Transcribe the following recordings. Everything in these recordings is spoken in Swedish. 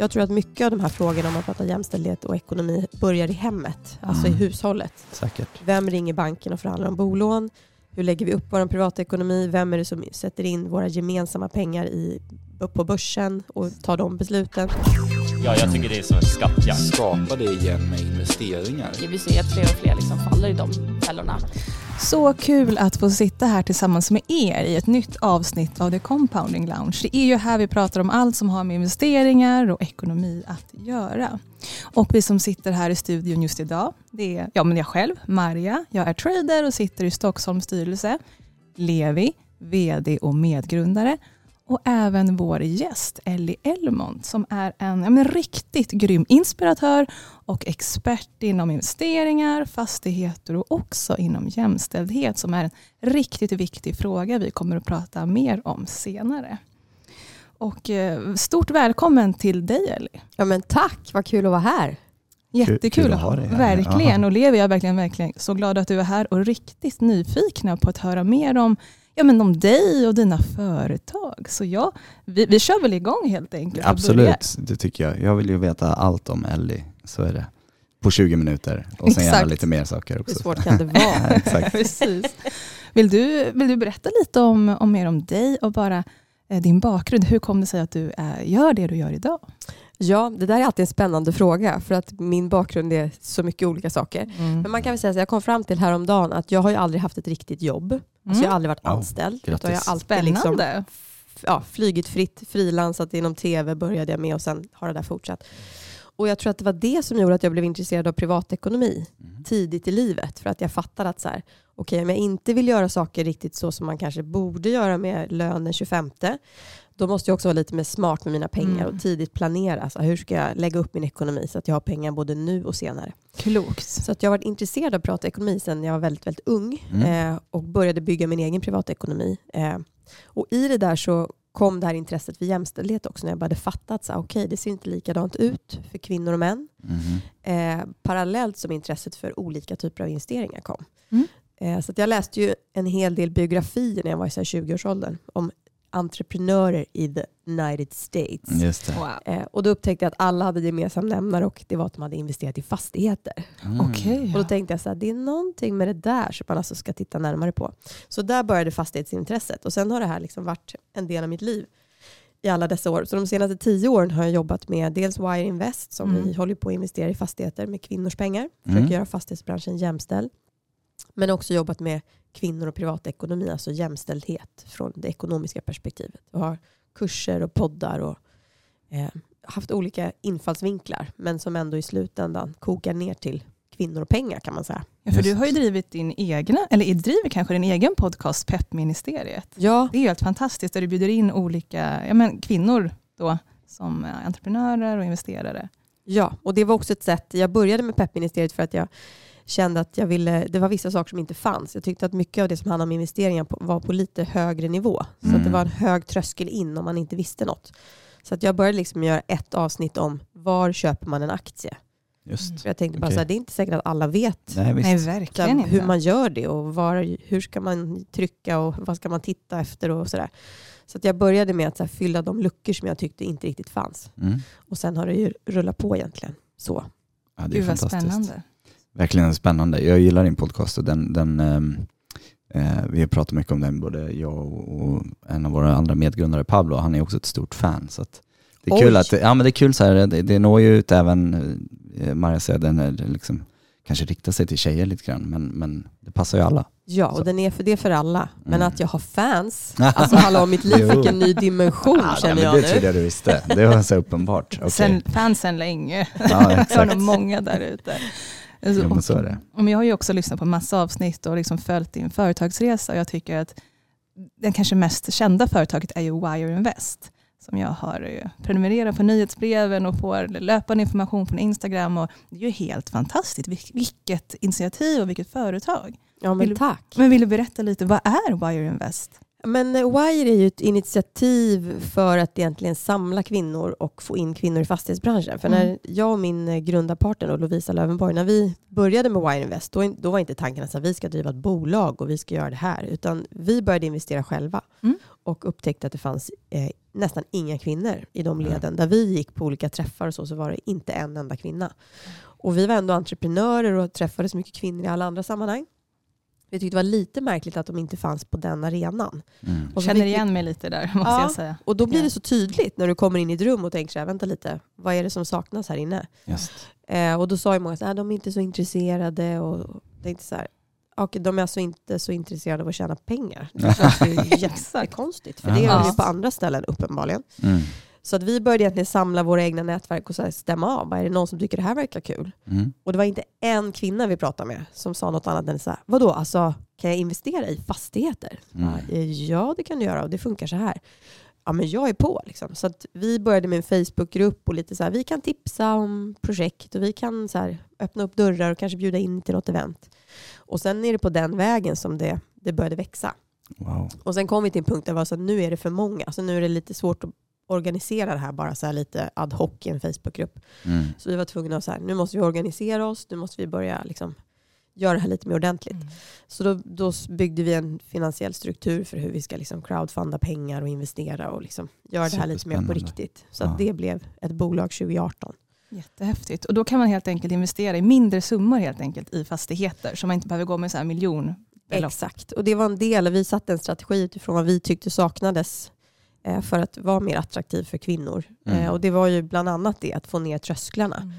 Jag tror att mycket av de här frågorna om att prata jämställdhet och ekonomi börjar i hemmet, alltså i Mm. hushållet. Säkert. Vem ringer banken och förhandlar om bolån? Hur lägger vi upp vår privatekonomi? Vem är det som sätter in våra gemensamma pengar i, på börsen och tar de besluten? Ja, jag tycker det är som en skattjakt. Skapa det igen med investeringar. Vi ser att fler och fler liksom faller i de fällorna. Så kul att få sitta här tillsammans med er i ett nytt avsnitt av The Compounding Lounge. Det är ju här vi pratar om allt som har med investeringar och ekonomi att göra. Och vi som sitter här i studion just idag, det är ja, men jag själv, Marja. Jag är trader och sitter i Stockholms styrelse. Levi, VD och medgrundare. Och även vår gäst Ellie Elmont som är en ja, men riktigt grym inspiratör och expert inom investeringar, fastigheter och också inom jämställdhet som är en riktigt viktig fråga vi kommer att prata mer om senare. Och eh, stort välkommen till dig Ellie. Ja men tack, vad kul att vara här. Jättekul kul att ha dig. Verkligen. Aha. Och Levi, jag är verkligen, verkligen så glad att du är här och riktigt nyfikna på att höra mer om, ja, men om dig och dina företag. Så ja, vi, vi kör väl igång helt enkelt. Absolut, det tycker jag. Jag vill ju veta allt om Ellie, så är det. På 20 minuter och sen gärna lite mer saker Hur också. svårt kan det vara? Ja. Precis. Vill du, vill du berätta lite om, om mer om dig och bara eh, din bakgrund? Hur kom det sig att du eh, gör det du gör idag? Ja, det där är alltid en spännande fråga för att min bakgrund är så mycket olika saker. Men man kan väl säga att jag kom fram till häromdagen att jag har ju aldrig haft ett riktigt jobb. Alltså jag har aldrig varit Wow, anställd. grattis. Utan jag har alltid liksom, Spännande. ja, flygit fritt, frilansat inom tv började jag med och sen har det där fortsatt. Och jag tror att det var det som gjorde att jag blev intresserad av privatekonomi Mm. tidigt i livet. För att jag fattade att så här, okej, om jag inte vill göra saker riktigt så som man kanske borde göra med lön den 25, då måste jag också vara lite mer smart med mina pengar Mm. och tidigt planera. Så hur ska jag lägga upp min ekonomi så att jag har pengar både nu och senare? Klokt. Så att jag har varit intresserad av att prata ekonomi sedan jag var väldigt, väldigt ung Mm. eh, och började bygga min egen privatekonomi. Eh, och i det där så kom det här intresset för jämställdhet också när jag började fatta att så okej, det ser inte likadant ut för kvinnor och män. Mhm. Eh, parallellt som intresset för olika typer av investeringar kom. Mm. Eh, så att jag läste ju en hel del biografier när jag var i så här 20-årsåldern om entreprenörer i the United States. Just det. Wow. Eh, och då upptäckte jag att alla hade gemensam nämnare och det var att de hade investerat i fastigheter. Mm. Okej. Och då tänkte jag så här, det är någonting med det där som man alltså ska titta närmare på. Så där började fastighetsintresset och sen har det här liksom varit en del av mitt liv i alla dessa år. Så de senaste tio åren har jag jobbat med dels Wire Invest som Mm. vi håller på att investera i fastigheter med kvinnors pengar. Försöker Mm. göra fastighetsbranschen jämställd. Men också jobbat med kvinnor och privatekonomi, alltså jämställdhet från det ekonomiska perspektivet. Och har kurser och poddar och eh, haft olika infallsvinklar men som ändå i slutändan kokar ner till kvinnor och pengar kan man säga. Ja, för du har ju drivit din egna, eller driver kanske din egen podcast Peppministeriet. Ja, Det är helt fantastiskt där du bjuder in olika ja, men kvinnor då, som entreprenörer och investerare. ja, och det var också ett sätt. Jag började med peppministeriet för att jag kände att jag ville, det var vissa saker som inte fanns. Jag tyckte att mycket av det som handlade om investeringar var på lite högre nivå. Så att det Mm. var en hög tröskel in om man inte visste något. Så att jag började liksom göra ett avsnitt om var köper man en aktie. Just. För jag tänkte bara Okej. så här, det är inte säkert att alla vet Nej. Nej, verkligen hur man gör det och var, hur ska man trycka och vad ska man titta efter och sådär. Så att jag började med att så här, fylla de luckor som jag tyckte inte riktigt fanns. Mm. Och sen har det ju rullat på egentligen. Så. Ja, det är Gud vad fantastiskt. spännande. Verkligen spännande. Jag gillar din podcast och den, den ehm, eh, vi har pratat mycket om den, både jag och, och en av våra andra medgrundare Pablo, han är också ett stort fan. Så att det är Oj. kul att, ja men det är kul så här, det, det når ju ut även, eh, Maria säger, den är liksom, kanske riktar sig till tjejer lite grann, men, men det passar ju alla. Ja, och Så. den är för det är för alla. Men Mm. att jag har fans, alltså hallå mitt liv fick en ny dimension Ja, känner men jag det nu. trodde jag du visste, det var så uppenbart. Okej. Sen, fansen länge. Ja, Det var exakt. nog många där ute. Jo, men så är det. Och jag har ju också lyssnat på massa avsnitt och liksom följt din företagsresa. Och jag tycker att den kanske mest kända företaget är ju Wire Invest. Som jag har prenumererat på nyhetsbreven och får löpande information från Instagram. Och det är ju helt fantastiskt. Vil- Vilket initiativ och vilket företag. Ja Vill men du- tack. Men vill du berätta lite, vad är Wire Invest? Men eh, Wire är ju ett initiativ för att egentligen samla kvinnor och få in kvinnor i fastighetsbranschen. För Mm. när jag och min eh, grundarpartner Lovisa Lövenborg, när vi började med Wire Invest, då, då var inte tanken att vi ska driva ett bolag och vi ska göra det här. Utan vi började investera själva Mm. och upptäckte att det fanns eh, nästan inga kvinnor i de leden. Där vi gick på olika träffar och så, så var det inte en enda kvinna. Och vi var ändå entreprenörer och träffade så mycket kvinnor i alla andra sammanhang. Vi tyckte det var lite märkligt att de inte fanns på den arenan. Mm. Och så Känner vi- igen mig lite där, måste Ja. jag säga. Och då blir Ja. det så tydligt när du kommer in i ett rum och tänker så här, vänta lite, vad är det som saknas här inne? Just. Eh, och då sa ju många att de är inte så intresserade och tänkte så här, okej, de är alltså inte så intresserade av att tjäna pengar. Det känns ju jättekonstigt, för det Ja. gör vi på andra ställen uppenbarligen. Mm. Så att vi började egentligen samla våra egna nätverk och så här stämma av, är det någon som tycker det här verkar kul? Mm. Och det var inte en kvinna vi pratade med som sa något annat än så här, vadå, alltså, kan jag investera i fastigheter? Mm. Bara, "Eh, Ja, det kan du göra och det funkar så här. Ja, men jag är på. Liksom. Så att vi började med en Facebookgrupp och lite så här, vi kan tipsa om projekt och vi kan så här, öppna upp dörrar och kanske bjuda in till något event. Och sen är det på den vägen som det, det började växa. Wow. Och sen kom vi till en punkt där det var så att nu är det för många. Så nu är det lite svårt att organisera det här bara så här lite ad hoc i en Facebookgrupp. Mm. Så vi var tvungna att så här, nu måste vi organisera oss, nu måste vi börja liksom, göra det här lite mer ordentligt. Mm. Så då, då byggde vi en finansiell struktur för hur vi ska liksom crowdfunda pengar och investera och liksom göra det här lite mer på riktigt. Så att Ja. det blev ett bolag 2018. Jättehäftigt. Och då kan man helt enkelt investera i mindre summor helt enkelt i fastigheter. Så man inte behöver gå med så här miljonbelopp. Exakt. Och det var en del, vi satte en strategi utifrån vad vi tyckte saknades för att vara mer attraktiv för kvinnor. Mm. Eh, och det var ju bland annat det, att få ner trösklarna. Mm.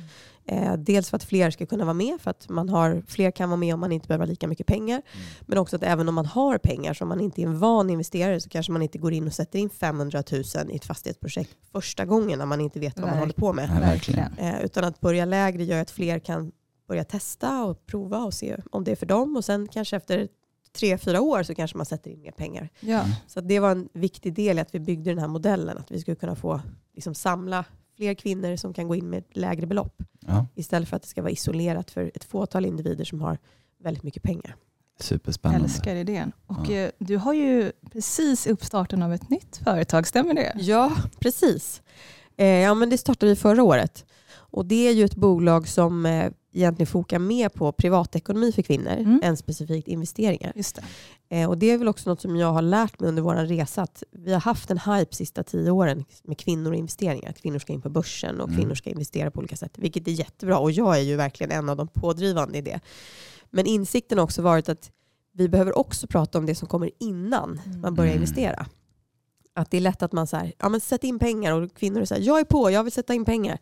Eh, dels för att fler ska kunna vara med, för att man har, fler kan vara med om man inte behöver lika mycket pengar. Men också att även om man har pengar, som man inte är en van investerare, så kanske man inte går in och sätter in 500 000 i ett fastighetsprojekt första gången när man inte vet vad man håller på med. Verkligen. Eh, utan att börja lägre gör att fler kan börja testa och prova och se om det är för dem. Och sen kanske efter tre, fyra år så kanske man sätter in mer pengar. Ja. Så att det var en viktig del i att vi byggde den här modellen. Att vi skulle kunna få liksom, samla fler kvinnor som kan gå in med ett lägre belopp. Ja, Istället för att det ska vara isolerat för ett fåtal individer som har väldigt mycket pengar. superspännande. Älskar idén. Och Ja. eh, du har ju precis uppstarten av ett nytt företag, stämmer det? Ja, precis. Eh, ja, men det startade vi förra året. Och det är ju ett bolag som eh, egentligen fokar mer på privatekonomi för kvinnor Mm. än specifikt investeringar. Just det. Eh, och det är väl också något som jag har lärt mig under vår resa. Att vi har haft en hype sista tio åren med kvinnor och investeringar. Kvinnor ska in på börsen och Mm. kvinnor ska investera på olika sätt. Vilket är jättebra och jag är ju verkligen en av de pådrivande i det. Men insikten har också varit att vi behöver också prata om det som kommer innan man börjar Mm. investera. Att det är lätt att man säger, ja men sätt in pengar och kvinnor säger, jag är på, jag vill sätta in pengar.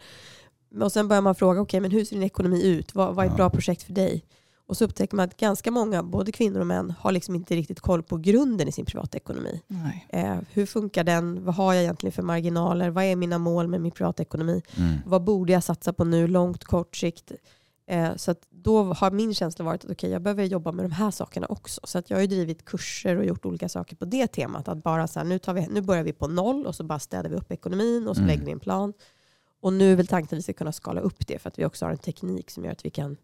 Och sen börjar man fråga, okej men hur ser din ekonomi ut? Vad, vad är ett bra projekt för dig? Och så upptäcker man att ganska många, både kvinnor och män, har liksom inte riktigt koll på grunden i sin privatekonomi. Eh, hur funkar den? Vad har jag egentligen för marginaler? Vad är mina mål med min privatekonomi? Mm. Vad borde jag satsa på nu, långt, kort sikt? Eh, så då har min känsla varit att okay, jag behöver jobba med de här sakerna också. Så att jag har ju drivit kurser och gjort olika saker på det temat. Att bara så här, nu, tar vi, nu börjar vi på noll och så bara städar vi upp ekonomin och så Mm. lägger vi en plan. Och nu är väl tanken att vi ska kunna skala upp det för att vi också har en teknik som gör att vi kan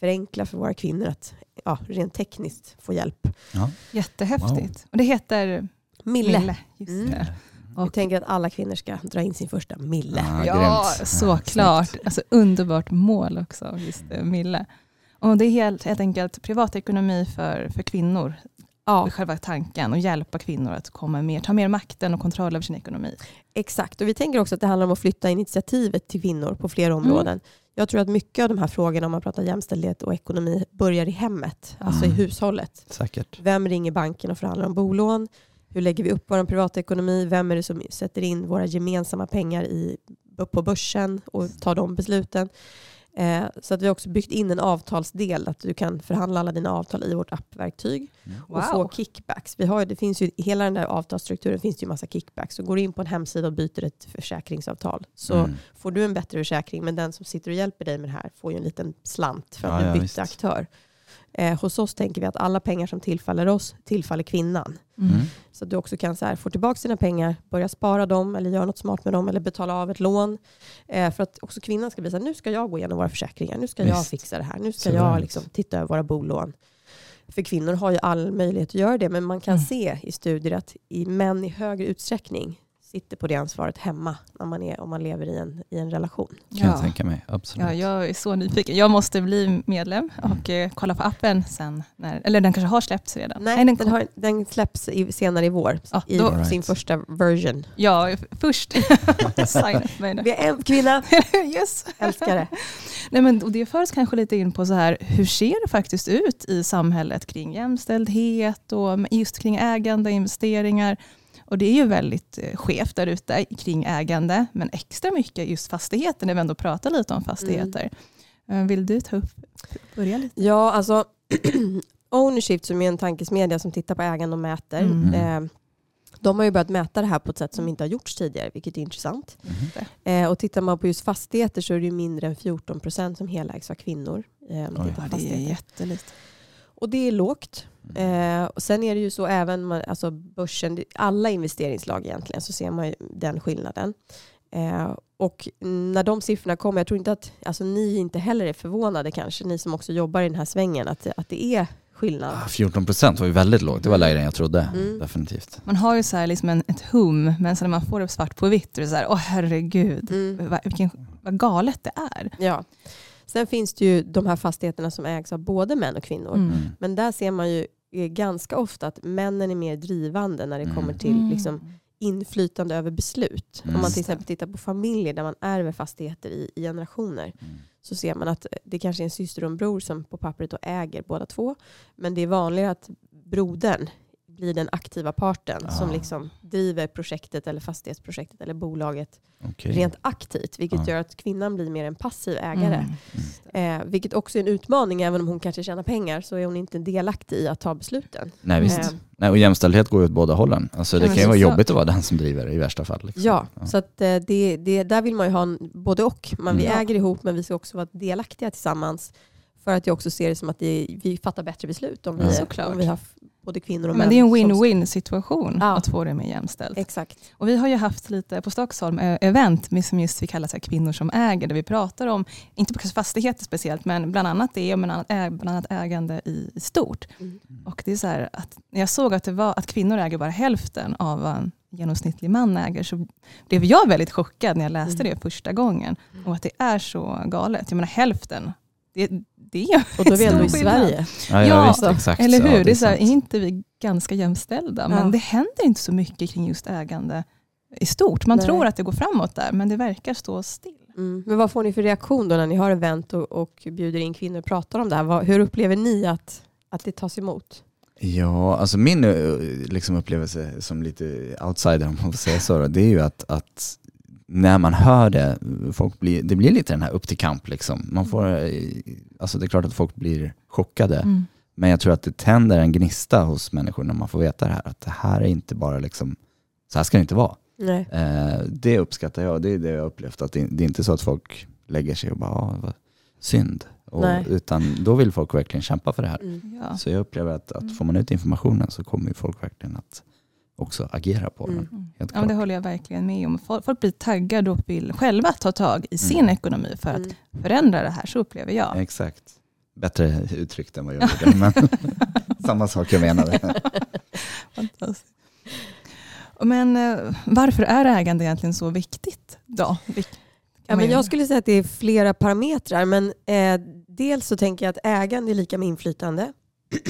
förenkla för våra kvinnor att ja, rent tekniskt få hjälp. Ja. Jättehäftigt. Och det heter Mille. Just Mm. det. Vi Och- tänker att alla kvinnor ska dra in sin första mille. Ja, Ja, såklart. snyggt. Alltså, underbart mål också, just det, Mille. Och det är helt, helt enkelt privatekonomi för, för kvinnor, Ja, själva tanken, och hjälpa kvinnor att komma mer, ta mer makten och kontroll över sin ekonomi. exakt. Och vi tänker också att det handlar om att flytta initiativet till kvinnor på flera Mm. områden. Jag tror att mycket av de här frågorna, om man pratar jämställdhet och ekonomi, börjar i hemmet, alltså i Mm. hushållet. Säkert. Vem ringer banken och förhandlar om bolån? Hur lägger vi upp vår privatekonomi? Vem är det som sätter in våra gemensamma pengar i, på börsen och tar de besluten? Eh, så att vi har också byggt in en avtalsdel, att du kan förhandla alla dina avtal i vårt appverktyg Mm. och få kickbacks. Vi har, det finns ju, hela den där avtalsstrukturen finns det ju massa kickbacks. Så går du in på en hemsida och byter ett försäkringsavtal så Mm. får du en bättre försäkring, men den som sitter och hjälper dig med det här får ju en liten slant för att Ja, du ja, bytte visst. aktör. Eh, hos oss tänker vi att alla pengar som tillfaller oss tillfaller kvinnan. Mm. Mm. Så att du också kan så här, få tillbaka dina pengar, börja spara dem eller göra något smart med dem eller betala av ett lån. Eh, för att också kvinnan ska bli så här, nu ska jag gå igenom våra försäkringar, nu ska jag Visst. fixa det här, nu ska Suveränt. jag liksom titta över våra bolån. För kvinnor har ju all möjlighet att göra det, men man kan Mm. se i studier att i män i högre utsträckning sitter på det ansvaret hemma när man är, om man lever i en, i en relation. Kan jag Ja. tänka mig, absolut. Ja, jag är så nyfiken. Jag måste bli medlem och eh, kolla på appen sen. När, eller den kanske har släppts redan. Nej, den den, kom- har, den släpps i, senare i vår, Ja, i då- sin Right. första version. Ja, först. Vi är en kvinna, yes. älskar det. Nej, men, och det för oss kanske lite in på så här, hur ser det faktiskt ut i samhället kring jämställdhet och just kring ägande, investeringar. Och det är ju väldigt eh, skevt där ute kring ägande, men extra mycket just fastigheter när vi ändå pratar lite om fastigheter. Eh, Vill du ta upp, börja lite? Ja, alltså Ownership som är en tankesmedja som tittar på ägande och mäter. Mm. Eh, de har ju börjat mäta det här på ett sätt som inte har gjorts tidigare, vilket är intressant. Mhm. Eh, och tittar man på just fastigheter så är det ju mindre än 14 procent som helägs av kvinnor. Eh, det är jättelite. Och det är lågt. Eh, och sen är det ju så även man, alltså börsen, alla investeringslag egentligen, så ser man ju den skillnaden. Eh, och när de siffrorna kommer, jag tror inte att alltså, ni inte heller är förvånade kanske, ni som också jobbar i den här svängen, att, att det är skillnad. Ah, 14 procent var ju väldigt lågt, det var lägre än jag trodde. Mm. Definitivt. Man har ju så här liksom en, ett hum, men sen när man får det svart på vitt, är det så här, åh herregud, Mm. vad, vilken, vad galet det är. Ja. Sen finns det ju de här fastigheterna som ägs av både män och kvinnor. Mm. Mm. Men där ser man ju ganska ofta att männen är mer drivande när det Mm. kommer till Mm. liksom, inflytande över beslut. Mm. Om man Just till exempel tittar på familjer där man ärver fastigheter i, i generationer Mm. så ser man att det kanske är en syster och en bror som på pappret då äger båda två. Men det är vanligare att brodern blir den aktiva parten som Ah. liksom driver projektet eller fastighetsprojektet eller bolaget Okej. rent aktivt. Vilket Ja. gör att kvinnan blir mer en passiv ägare. Mm. Eh, vilket också är en utmaning, även om hon kanske tjänar pengar så är hon inte delaktig i att ta besluten. Nej visst. Eh, Nej, och jämställdhet går ju åt båda hållen. Alltså, Ja, det men kan ju vara så- jobbigt att vara den som driver i värsta fall. Liksom. Ja, så att, eh, det, det, där vill man ju ha en, både och. Man, vi Mm. äger ihop men vi ska också vara delaktiga tillsammans. För att jag också ser det som att det, vi fattar bättre beslut om vi, Ja. om vi har både kvinnor och Men män. det är en win-win situation Ja. att få det mer jämställt. Exakt. Och vi har ju haft lite på Stockholm eh, event som just vi kallar så kvinnor som äger, där vi pratar om, inte på fastigheter speciellt, men bland annat det och bland annat, ägande i, stort. Mm. Och det är så här att när jag såg att, det var, att kvinnor äger bara hälften av vad en genomsnittlig man äger, så blev jag väldigt chockad när jag läste Mm. det första gången. Och att det är så galet. Jag menar hälften, det, det Och då är vi ändå i. Sverige. Ja, ja, Ja, visst, exakt. Eller hur? Ja, det är så här, är inte vi ganska jämställda? Ja. Men det händer inte så mycket kring just ägande i stort. Man Nej. tror att det går framåt där, men det verkar stå still. Mm. Men vad får ni för reaktion då när ni har event och, och bjuder in kvinnor och pratar om det här? Vad, hur upplever ni att, att det tas emot? Ja, alltså min eh, liksom, upplevelse som lite outsider om man får säga så, då, det är ju att, att när man hör det, folk blir, det blir lite den här upp till kamp. Liksom. Man får, eh, alltså det är klart att folk blir chockade, Mm. men jag tror att det tänder en gnista hos människor när man får veta det här. Att det här är inte bara liksom, så här ska det inte vara. Nej. Eh, det uppskattar jag, det är det jag har upplevt. Att det, det är inte så att folk lägger sig och bara, ah, vad synd. Och, utan då vill folk verkligen kämpa för det här. Mm. Ja. Så jag upplever att, Mm. att får man ut informationen så kommer ju folk verkligen att också agera på den. Mm. Helt Ja, men klart. det håller jag verkligen med om. Folk, blir taggade och vill själva ta tag i sin Mm. ekonomi för att Mm. förändra det här, så upplever jag. Exakt. Bättre uttryckt än vad jag gjorde, men samma sak jag menade. Fantastiskt. Men eh, varför är ägande egentligen så viktigt då? Ja, men jag skulle säga att det är flera parametrar. Men eh, dels så tänker jag att ägande är lika med inflytande.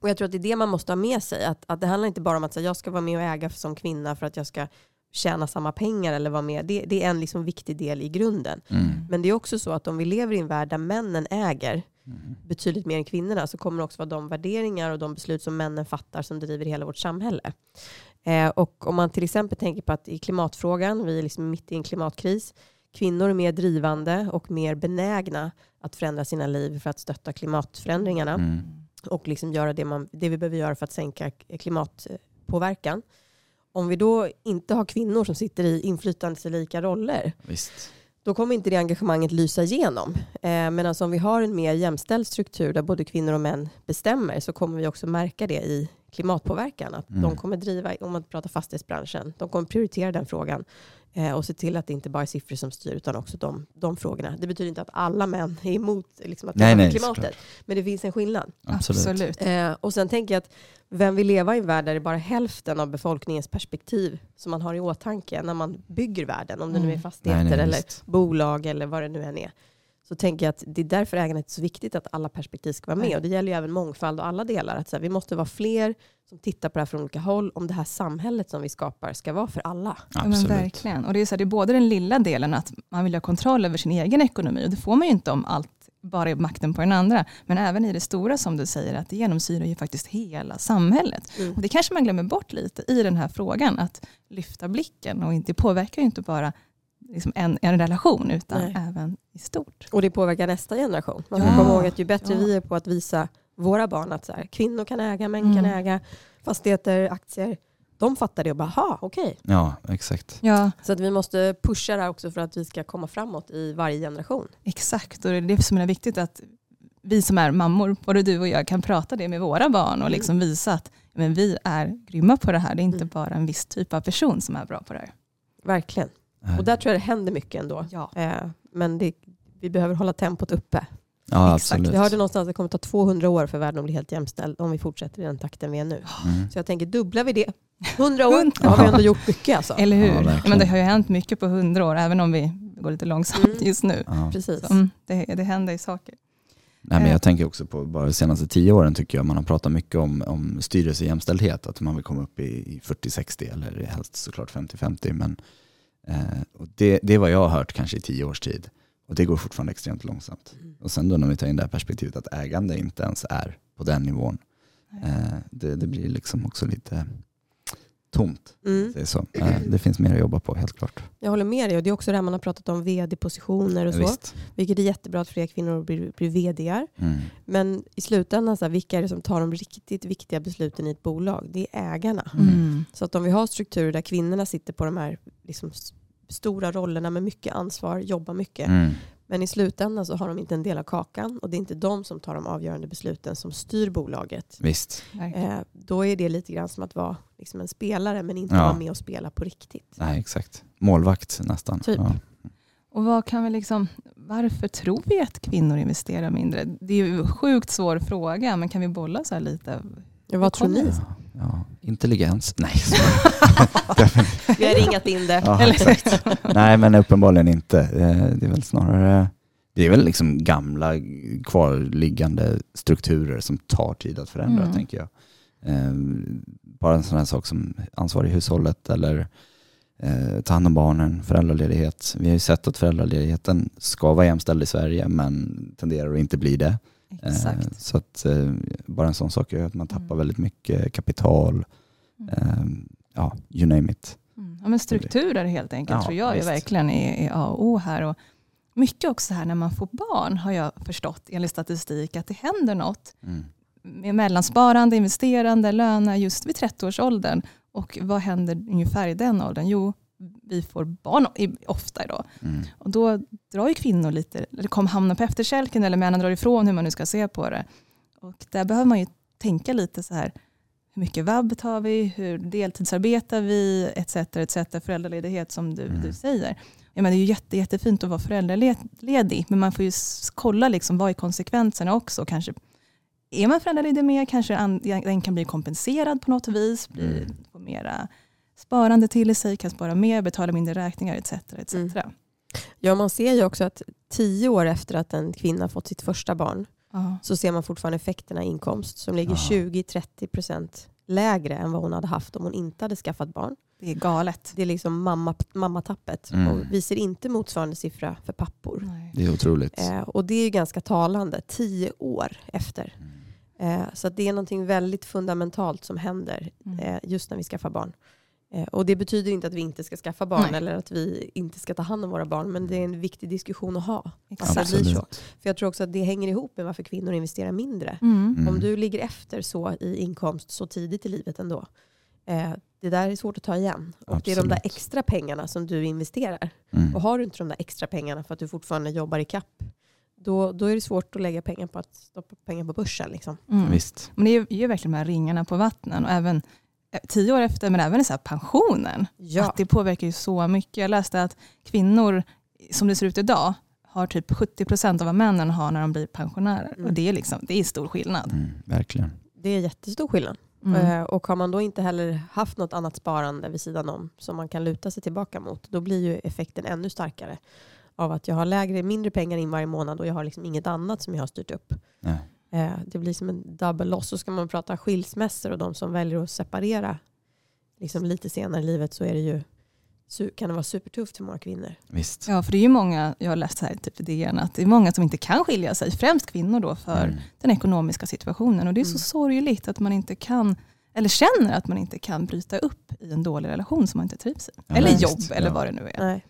och jag tror att det är det man måste ha med sig. Att, att det handlar inte bara om att säga, jag ska vara med och äga som kvinna för att jag ska tjäna samma pengar eller vara med. Det, det är en liksom viktig del i grunden. Mm. Men det är också så att om vi lever i en värld där männen äger Mm. betydligt mer än kvinnorna så kommer det också vara de värderingar och de beslut som männen fattar som driver hela vårt samhälle. Eh, och om man till exempel tänker på att i klimatfrågan, vi är liksom mitt i en klimatkris, kvinnor är mer drivande och mer benägna att förändra sina liv för att stötta klimatförändringarna Mm. Och liksom göra det, man, det vi behöver göra för att sänka klimatpåverkan. Om vi då inte har kvinnor som sitter i inflytandelika roller Visst. då kommer inte det engagemanget lysa igenom. Eh, Medan om vi har en mer jämställd struktur där både kvinnor och män bestämmer så kommer vi också märka det i klimatpåverkan. Att Mm. de kommer driva, om man pratar fastighetsbranschen, de kommer prioritera den frågan eh, och se till att det inte bara är siffror som styr utan också de, de frågorna. Det betyder inte att alla män är emot liksom, att Nej, nej, klimatet. såklart. Men det finns en skillnad. Absolut. Absolut. Eh, och sen tänker jag att vem vill leva i en värld där det bara är hälften av befolkningens perspektiv som man har i åtanke när man bygger världen, om det nu är Mm. fastigheter Nej, nej, eller bolag eller vad det nu än är. Så tänker jag att det är därför ägandet är så viktigt att alla perspektiv ska vara med. Nej. Och det gäller ju även mångfald och alla delar. Att så här, vi måste vara fler som tittar på det här från olika håll om det här samhället som vi skapar ska vara för alla. Ja, men Absolut. verkligen. Och det, är så här, det är både den lilla delen att man vill ha kontroll över sin egen ekonomi. Och det får man ju inte om allt bara är makten på den andra. Men även i det stora som du säger, att det genomsyrar ju faktiskt hela samhället. Mm. Och det kanske man glömmer bort lite i den här frågan. Att lyfta blicken. Och det påverkar ju inte bara liksom en, en relation, utan Nej. även i stort. Och det påverkar nästa generation. Man får Ja. komma ihåg att ju bättre Ja. vi är på att visa våra barn att så här, kvinnor kan äga, män kan Mm. äga fastigheter, aktier. De fattar det och bara, ha, okej. Ja, exakt. Ja, Så att vi måste pusha det här också för att vi ska komma framåt i varje generation. exakt. Och det är det som är viktigt att vi som är mammor, både du och jag, kan prata det med våra barn och liksom visa att men vi är grymma på det här. Det är inte Mm. bara en viss typ av person som är bra på det här. Verkligen. Och där tror jag det händer mycket ändå. Ja. Eh, men det, vi behöver hålla tempot uppe. Ja, Exakt. absolut. Jag hörde någonstans att det kommer ta 200 år för världen att bli helt jämställd om vi fortsätter i den takten vi är nu. Mm. Så jag tänker, dubblar vi det, 100 år, då har vi ändå gjort mycket alltså. Eller hur? Ja, men det har ju hänt mycket på hundra år, även om vi går lite långsamt Mm. just nu. Ja. Precis. Så, mm, det, det händer ju saker. Nej, men Eh. jag tänker också på bara de senaste tio åren tycker jag man har pratat mycket om, om styrelsejämställdhet, att man vill komma upp i, i 40-60 eller helst såklart 50-50. Men eh, det, det är vad jag har hört kanske i tio års tid och det går fortfarande extremt långsamt. Mm. Och sen då när vi tar in det här perspektivet att ägande inte ens är på den nivån, eh, det, det blir liksom också lite tomt. Mm. Det, är så. Eh, det finns mer att jobba på helt klart. Jag håller med dig och det är också det här man har pratat om vd-positioner och så. Visst. Vilket är jättebra att fler kvinnor blir, blir vdar. Mm. Men i slutändan, så här, vilka är det som tar de riktigt viktiga besluten i ett bolag? Det är ägarna. Mm. Så att om vi har strukturer där kvinnorna sitter på de här liksom, stora rollerna med mycket ansvar, jobbar mycket. Mm. Men i slutändan så har de inte en del av kakan och det är inte de som tar de avgörande besluten som styr bolaget. Visst. Eh, då är det lite grann som att vara liksom en spelare men inte Ja. vara med och spela på riktigt. Nej, exakt. Målvakt nästan. Typ. Ja. Och vad kan vi liksom, varför tror vi att kvinnor investerar mindre? Det är ju en sjukt svår fråga, men kan vi bolla så här lite? Ja, vad tror ni? Ja, ja. Intelligens? Nej. Vi har ringat in det. ja, exakt. Nej, men uppenbarligen inte. Eh, Det är väl snarare det är väl liksom gamla kvarliggande strukturer som tar tid att förändra, Mm. tänker jag. Eh, Bara en sån här sak som ansvar i hushållet eller eh, ta hand om barnen, föräldraledighet. Vi har ju sett att föräldraledigheten ska vara jämställd i Sverige men tenderar att inte bli det. Eh, Exakt. Så att eh, bara en sån sak gör att man tappar Mm. väldigt mycket kapital. Mm. Eh, Ja, you name it. Mm. Ja, men strukturer helt enkelt Ja, tror jag är verkligen är, är A och O här. Och mycket också här när man får barn har jag förstått enligt statistik att det händer något Mm. med mellansparande, investerande, löner just vid 30-årsåldern. Och vad händer ungefär i den åldern? Jo, vi får barn ofta idag. Mm. Och då drar ju kvinnor lite, eller kommer hamna på efterkälken eller männen drar ifrån hur man nu ska se på det. Och där behöver man ju tänka lite så här, hur mycket vab tar vi, hur deltidsarbetar vi, etc. etc. Föräldraledighet som du, Mm. du säger. Ja, men det är ju jätte, jättefint att vara föräldraledig, men man får ju kolla liksom, vad är konsekvenserna också. Kanske, är man föräldraledig mer, kanske an- den kan bli kompenserad på något vis, bli, Mm. få mera sparande till sig, kan spara mer, betala mindre räkningar etc. etc. Mm. Ja, man ser ju också att tio år efter att en kvinna fått sitt första barn Ja. så ser man fortfarande effekterna i inkomst som ligger Ja. 20-30% lägre än vad hon hade haft om hon inte hade skaffat barn. Det är galet. Det är liksom mamma, mammatappet. Mm. Och vi ser inte motsvarande siffra för pappor. Nej. Det är otroligt. Eh, och det är ju ganska talande, tio år efter. Mm. Eh, så att det är någonting väldigt fundamentalt som händer Mm. eh, just när vi skaffar barn. Eh, och det betyder inte att vi inte ska skaffa barn Nej. eller att vi inte ska ta hand om våra barn, men det är en viktig diskussion att ha. Exakt. För jag tror också att det hänger ihop med varför kvinnor investerar mindre. Mm. Mm. Om du ligger efter så i inkomst så tidigt i livet ändå. Eh, det där är svårt att ta igen. Och det är de där extra pengarna som du investerar. Mm. Och har du inte de där extra pengarna för att du fortfarande jobbar i kapp då, då är det svårt att lägga pengar på att stoppa pengar på börsen. Liksom. Mm. Visst. Men det är ju verkligen de här ringarna på vattnen och även tio år efter, men även så här pensionen. Ja. Att det påverkar ju så mycket. Jag läste att kvinnor, som det ser ut idag, har typ 70% av vad männen har när de blir pensionärer. Mm. Och det är, liksom, det är stor skillnad. Mm, verkligen. Det är jättestor skillnad. Mm. Eh, Och har man då inte heller haft något annat sparande vid sidan om som man kan luta sig tillbaka mot, då blir ju effekten ännu starkare av att jag har lägre, mindre pengar in varje månad och jag har liksom inget annat som jag har styrt upp. Nej. Eh, Det blir som en double loss. Så ska man prata skilsmässor och de som väljer att separera liksom lite senare i livet så är det ju, kan det vara supertufft för många kvinnor. Visst. Ja, för det är ju många, jag har läst här typ i DN, att det är många som inte kan skilja sig, främst kvinnor då, för Mm. den ekonomiska situationen. Och det är så Mm. sorgligt att man inte kan, eller känner att man inte kan bryta upp i en dålig relation som man inte trivs i. Ja, eller jobb, eller Ja. vad det nu är. Nej.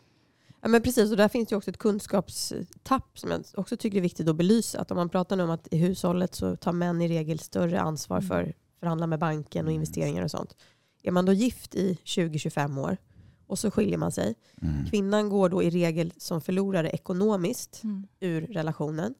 Ja, men precis, och där finns ju också ett kunskapstapp som jag också tycker är viktigt att belysa. Att om man pratar om att i hushållet så tar män i regel större ansvar Mm. för att förhandla med banken och Mm. investeringar och sånt. Är man då gift i 20-25 år och så skiljer man sig. Mm. Kvinnan går då i regel som förlorare ekonomiskt Mm. ur relationen.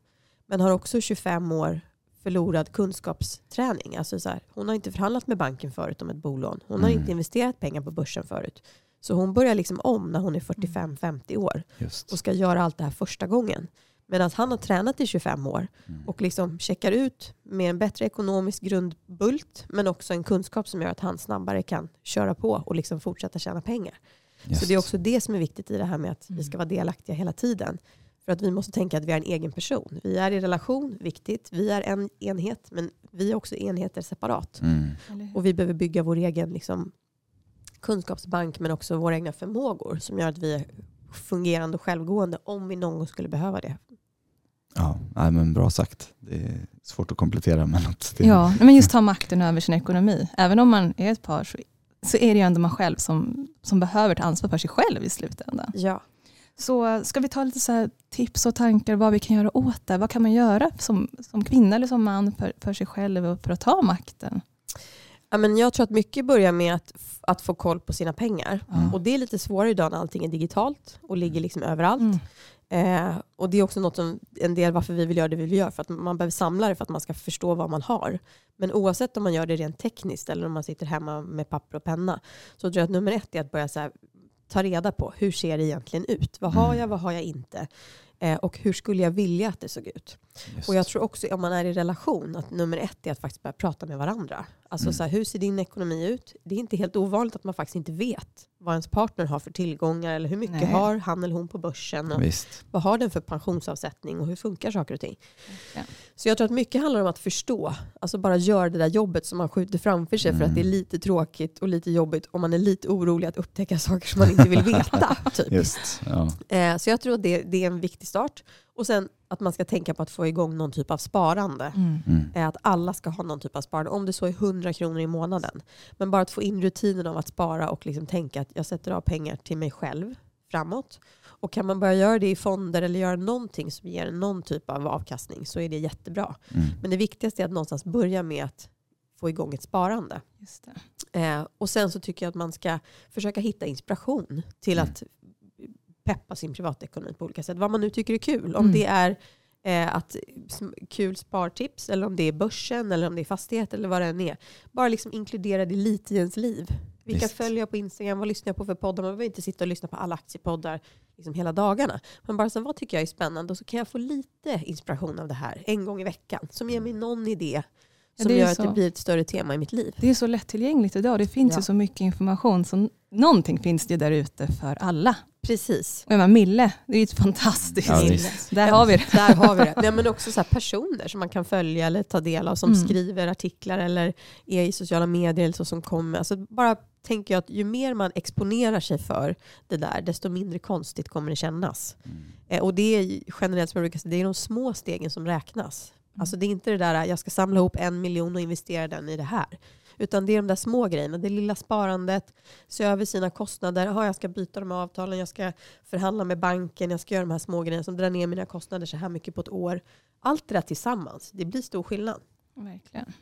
Men har också 25 år förlorad kunskapsträning. Alltså så här, hon har inte förhandlat med banken förut om ett bolån. Hon har Mm. inte investerat pengar på börsen förut. Så hon börjar liksom om när hon är 45-50 år Just. och ska göra allt det här första gången. Medan han har tränat i 25 år Mm. och liksom checkar ut med en bättre ekonomisk grundbult men också en kunskap som gör att han snabbare kan köra på och liksom fortsätta tjäna pengar. Just. Så det är också det som är viktigt i det här med att vi Mm. ska vara delaktiga hela tiden. För att vi måste tänka att vi är en egen person. Vi är i relation, viktigt. Vi är en enhet, men vi är också enheter separat. Mm. Och vi behöver bygga vår egen liksom, kunskapsbank, men också våra egna förmågor som gör att vi är fungerande och självgående om vi någon gång skulle behöva det. Ja, nej, men bra sagt. Det är svårt att komplettera men att det, Ja, men just ta makten över sin ekonomi. Även om man är ett par så, så är det ju ändå man själv som, som behöver ta ansvar för sig själv i slutändan. Ja. Så ska vi ta lite så här tips och tankar vad vi kan göra åt det? Vad kan man göra som, som kvinna eller som man för, för sig själv och för att ta makten? Ja, men jag tror att mycket börjar med att, att få koll på sina pengar. Mm. Och det är lite svårare idag när allting är digitalt och ligger liksom överallt. Mm. Eh, och det är också något som, en del varför vi vill göra det vi vill göra. För att man behöver samla det för att man ska förstå vad man har. Men oavsett om man gör det rent tekniskt eller om man sitter hemma med papper och penna. Så tror jag att nummer ett är att börja så här, ta reda på hur ser det egentligen ut. Vad har Mm. jag, vad har jag inte? Eh, och hur skulle jag vilja att det såg ut? Just. Och jag tror också om man är i relation att nummer ett är att faktiskt börja prata med varandra. Alltså Mm. så här, hur ser din ekonomi ut? Det är inte helt ovanligt att man faktiskt inte vet vad ens partner har för tillgångar eller hur mycket Nej. har han eller hon på börsen och Visst. vad har den för pensionsavsättning och hur funkar saker och ting. Ja. Så jag tror att mycket handlar om att förstå, alltså bara göra det där jobbet som man skjuter framför sig för att det är Mm. lite tråkigt och lite jobbigt och man är lite orolig att upptäcka saker som man inte vill veta. typ. Just. Ja. Eh, Så jag tror att det, det är en viktig start. Och sen att man ska tänka på att få igång någon typ av sparande. Mm. Mm. är att alla ska ha någon typ av sparande, om det så är 100 kronor i månaden. Men bara att få in rutinen av att spara och liksom tänka att jag sätter av pengar till mig själv framåt. Och kan man börja göra det i fonder eller göra någonting som ger någon typ av avkastning så är det jättebra. Mm. Men det viktigaste är att någonstans börja med att få igång ett sparande. Just det. Eh, och sen så tycker jag att man ska försöka hitta inspiration till Mm. att peppa sin privatekonomi på olika sätt. Vad man nu tycker är kul. Om Mm. det är eh, att, kul spartips eller om det är börsen eller om det är fastighet eller vad det än är. Bara liksom inkludera det lite i ens liv. Vilka Visst. följer jag på Instagram? Vad lyssnar jag på för poddar? Man behöver inte sitta och lyssna på alla aktiepoddar liksom hela dagarna. Men bara så, vad tycker jag är spännande? Och så kan jag få lite inspiration av det här en gång i veckan. Som ger mig någon idé som gör att så. det blir ett större tema i mitt liv. Det är så lättillgängligt idag. Det finns Ja. ju så mycket information. Så någonting finns det där ute för alla. Precis. Och jag menar, Mille, det är ju fantastiskt. Ja. Där har vi det. Där har vi det. Nej, men också så här personer som man kan följa eller ta del av som Mm. skriver artiklar eller är i sociala medier eller så som kommer. Alltså bara tänker jag att ju mer man exponerar sig för det där, desto mindre konstigt kommer det kännas. Mm. Eh, och det är generellt som jag brukar säga, det är de små stegen som räknas. Mm. Alltså det är inte det där jag ska samla ihop en miljon och investera den i det här. Utan det är de där små grejerna, det lilla sparandet, se över sina kostnader. Aha, jag ska byta de här avtalen, jag ska förhandla med banken, jag ska göra de här små grejerna som drar ner mina kostnader så här mycket på ett år. Allt det där tillsammans, det blir stor skillnad. Verkligen.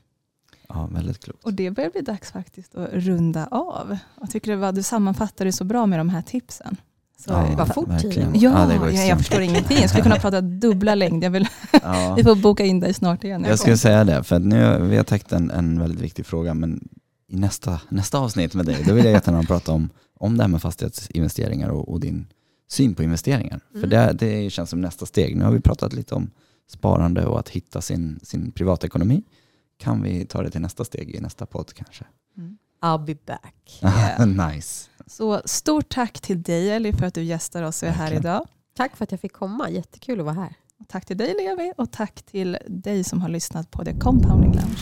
Ja, väldigt klokt. Och det börjar bli dags faktiskt att runda av. Jag tycker det var, du sammanfattade det så bra med de här tipsen. Så, Ja, vad fort tiden Ja, Ja, jag förstår ingenting. Jag skulle kunna prata dubbla längd. Jag vill, Ja. vi får boka in dig snart igen. Jag skulle säga det, för att nu, vi har täckt en, en väldigt viktig fråga, men i nästa, nästa avsnitt med dig, då vill jag jättegärna prata om, om det här med fastighetsinvesteringar och, och din syn på investeringar. För Mm. det, det känns som nästa steg. Nu har vi pratat lite om sparande och att hitta sin, sin privatekonomi. Kan vi ta det till nästa steg i nästa podd kanske? Mm. I'll be back. Yeah. nice. Så stort tack till dig Ellie för att du gästar oss och är här idag. Tack för att jag fick komma. Jättekul att vara här. Tack till dig Levi och tack till dig som har lyssnat på The Compounding Lounge.